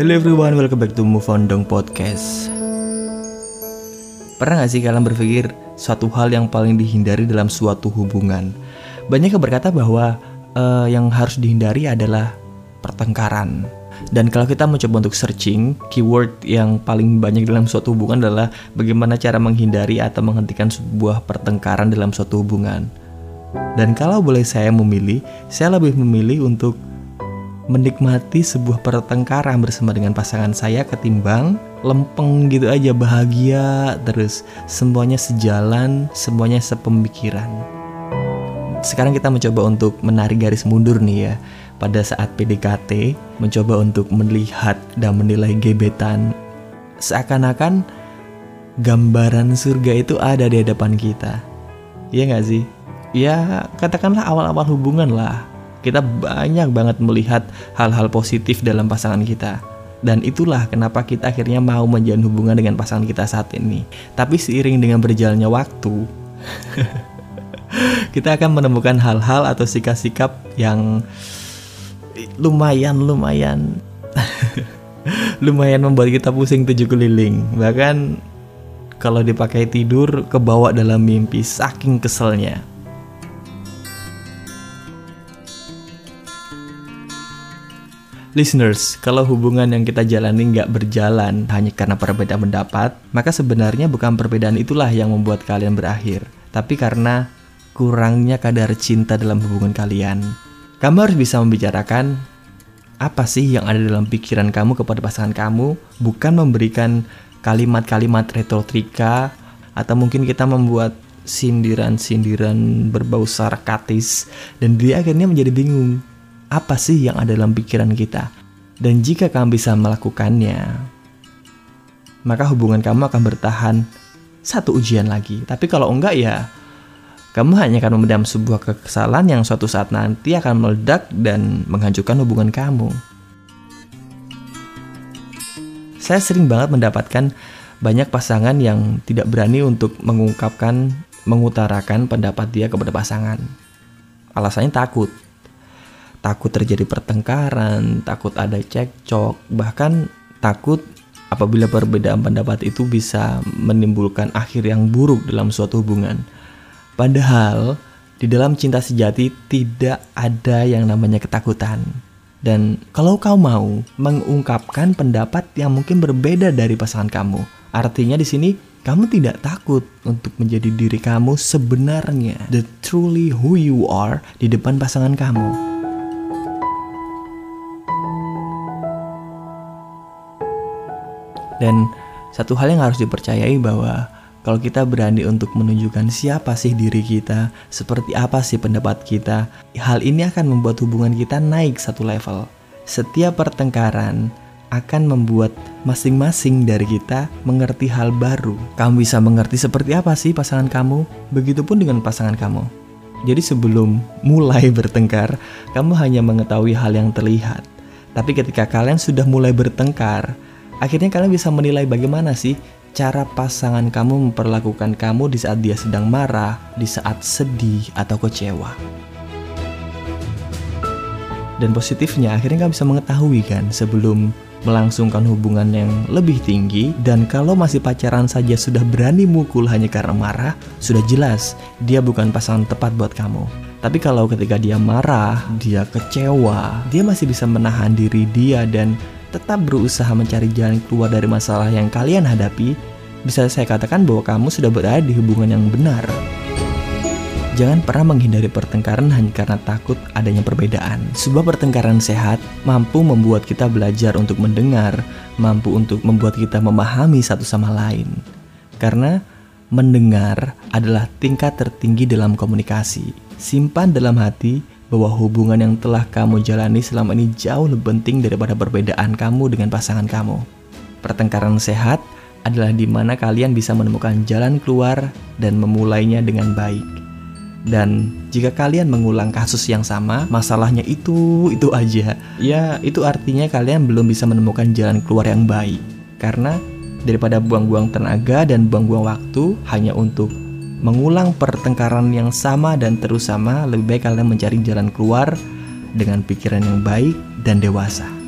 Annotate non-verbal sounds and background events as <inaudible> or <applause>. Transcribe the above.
Hello everyone, welcome back to Move On Dong Podcast Pernah gak sih kalian berpikir suatu hal yang paling dihindari dalam suatu hubungan? Banyak yang berkata bahwa uh, yang harus dihindari adalah pertengkaran dan kalau kita mencoba untuk searching, keyword yang paling banyak dalam suatu hubungan adalah bagaimana cara menghindari atau menghentikan sebuah pertengkaran dalam suatu hubungan. Dan kalau boleh saya memilih, saya lebih memilih untuk menikmati sebuah pertengkaran bersama dengan pasangan saya ketimbang lempeng gitu aja bahagia terus semuanya sejalan semuanya sepemikiran. Sekarang kita mencoba untuk menarik garis mundur nih ya. Pada saat PDKT mencoba untuk melihat dan menilai gebetan. Seakan-akan gambaran surga itu ada di hadapan kita. Iya nggak sih? Ya katakanlah awal-awal hubungan lah kita banyak banget melihat hal-hal positif dalam pasangan kita. Dan itulah kenapa kita akhirnya mau menjalin hubungan dengan pasangan kita saat ini. Tapi seiring dengan berjalannya waktu, <laughs> kita akan menemukan hal-hal atau sikap-sikap yang lumayan lumayan <laughs> lumayan membuat kita pusing tujuh keliling. Bahkan kalau dipakai tidur kebawa dalam mimpi saking keselnya. Listeners, kalau hubungan yang kita jalani nggak berjalan hanya karena perbedaan pendapat, maka sebenarnya bukan perbedaan itulah yang membuat kalian berakhir, tapi karena kurangnya kadar cinta dalam hubungan kalian. Kamu harus bisa membicarakan apa sih yang ada dalam pikiran kamu kepada pasangan kamu, bukan memberikan kalimat-kalimat retorika atau mungkin kita membuat sindiran-sindiran berbau sarkatis dan dia akhirnya menjadi bingung apa sih yang ada dalam pikiran kita. Dan jika kamu bisa melakukannya, maka hubungan kamu akan bertahan satu ujian lagi. Tapi kalau enggak ya, kamu hanya akan memendam sebuah kekesalan yang suatu saat nanti akan meledak dan menghancurkan hubungan kamu. Saya sering banget mendapatkan banyak pasangan yang tidak berani untuk mengungkapkan, mengutarakan pendapat dia kepada pasangan. Alasannya takut takut terjadi pertengkaran, takut ada cekcok, bahkan takut apabila perbedaan pendapat itu bisa menimbulkan akhir yang buruk dalam suatu hubungan. Padahal di dalam cinta sejati tidak ada yang namanya ketakutan. Dan kalau kau mau mengungkapkan pendapat yang mungkin berbeda dari pasangan kamu, artinya di sini kamu tidak takut untuk menjadi diri kamu sebenarnya, the truly who you are di depan pasangan kamu. Dan satu hal yang harus dipercayai bahwa kalau kita berani untuk menunjukkan siapa sih diri kita, seperti apa sih pendapat kita, hal ini akan membuat hubungan kita naik satu level. Setiap pertengkaran akan membuat masing-masing dari kita mengerti hal baru. Kamu bisa mengerti seperti apa sih pasangan kamu, begitupun dengan pasangan kamu. Jadi sebelum mulai bertengkar, kamu hanya mengetahui hal yang terlihat. Tapi ketika kalian sudah mulai bertengkar, Akhirnya kalian bisa menilai bagaimana sih cara pasangan kamu memperlakukan kamu di saat dia sedang marah, di saat sedih atau kecewa. Dan positifnya akhirnya kalian bisa mengetahui kan sebelum melangsungkan hubungan yang lebih tinggi dan kalau masih pacaran saja sudah berani mukul hanya karena marah, sudah jelas dia bukan pasangan tepat buat kamu. Tapi kalau ketika dia marah, dia kecewa, dia masih bisa menahan diri dia dan tetap berusaha mencari jalan keluar dari masalah yang kalian hadapi, bisa saya katakan bahwa kamu sudah berada di hubungan yang benar. Jangan pernah menghindari pertengkaran hanya karena takut adanya perbedaan. Sebuah pertengkaran sehat mampu membuat kita belajar untuk mendengar, mampu untuk membuat kita memahami satu sama lain. Karena mendengar adalah tingkat tertinggi dalam komunikasi. Simpan dalam hati bahwa hubungan yang telah kamu jalani selama ini jauh lebih penting daripada perbedaan kamu dengan pasangan kamu. Pertengkaran sehat adalah di mana kalian bisa menemukan jalan keluar dan memulainya dengan baik. Dan jika kalian mengulang kasus yang sama, masalahnya itu itu aja. Ya, itu artinya kalian belum bisa menemukan jalan keluar yang baik. Karena daripada buang-buang tenaga dan buang-buang waktu hanya untuk mengulang pertengkaran yang sama dan terus sama, lebih baik kalian mencari jalan keluar dengan pikiran yang baik dan dewasa.